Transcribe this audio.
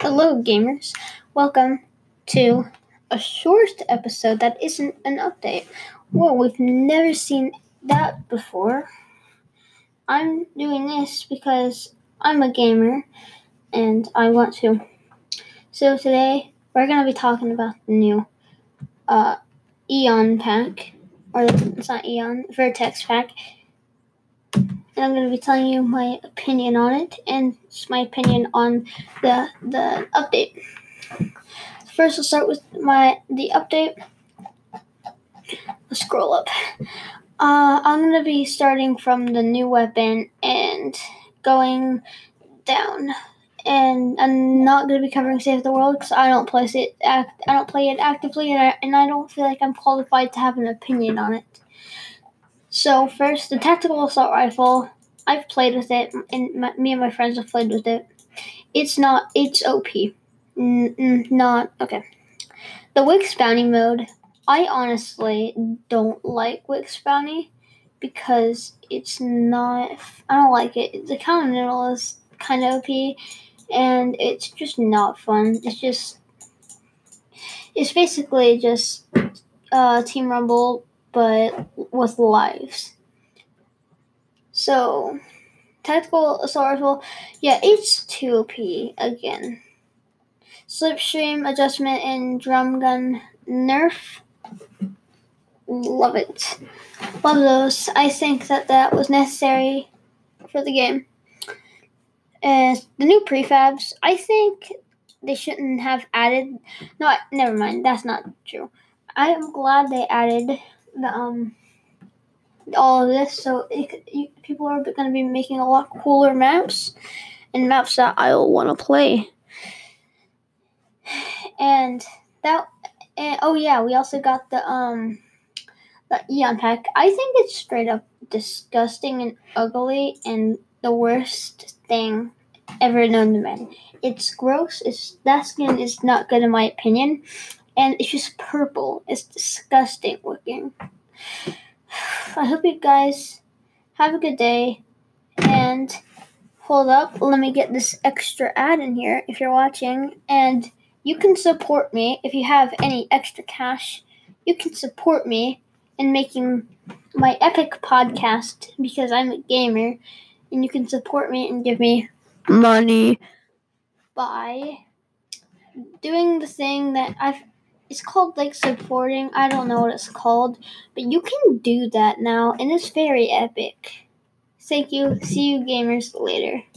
Hello, gamers. Welcome to a short episode that isn't an update. Well, we've never seen that before. I'm doing this because I'm a gamer and I want to. So, today we're going to be talking about the new uh, Eon pack, or it's not Eon, Vertex pack. And I'm going to be telling you my opinion on it and my opinion on the the update. First, we'll start with my the update. Let's scroll up. Uh, I'm going to be starting from the new weapon and going down. And I'm not going to be covering Save the World because I don't play it. I don't play it actively, and I, and I don't feel like I'm qualified to have an opinion on it. So first, the tactical assault rifle. I've played with it, and my, me and my friends have played with it. It's not. It's OP. N- not okay. The Wick's bounty mode. I honestly don't like Wick's bounty because it's not. I don't like it. The Continental is kind of OP, and it's just not fun. It's just. It's basically just uh, Team Rumble but with lives. So, tactical assault rifle, yeah, H2P again. Slipstream adjustment and drum gun nerf. Love it. Love those. I think that that was necessary for the game. And the new prefabs, I think they shouldn't have added. No, never mind. That's not true. I am glad they added the um all of this, so it, you, people are going to be making a lot cooler maps and maps that I'll want to play. And that, and, oh yeah, we also got the um the Eon pack. I think it's straight up disgusting and ugly and the worst thing ever known to man. It's gross. It's that skin is not good in my opinion, and it's just purple. It's disgusting looking. I hope you guys have a good day. And hold up, let me get this extra ad in here if you're watching. And you can support me if you have any extra cash. You can support me in making my epic podcast because I'm a gamer. And you can support me and give me money by doing the thing that I've it's called like supporting. I don't know what it's called, but you can do that now, and it's very epic. Thank you. See you gamers later.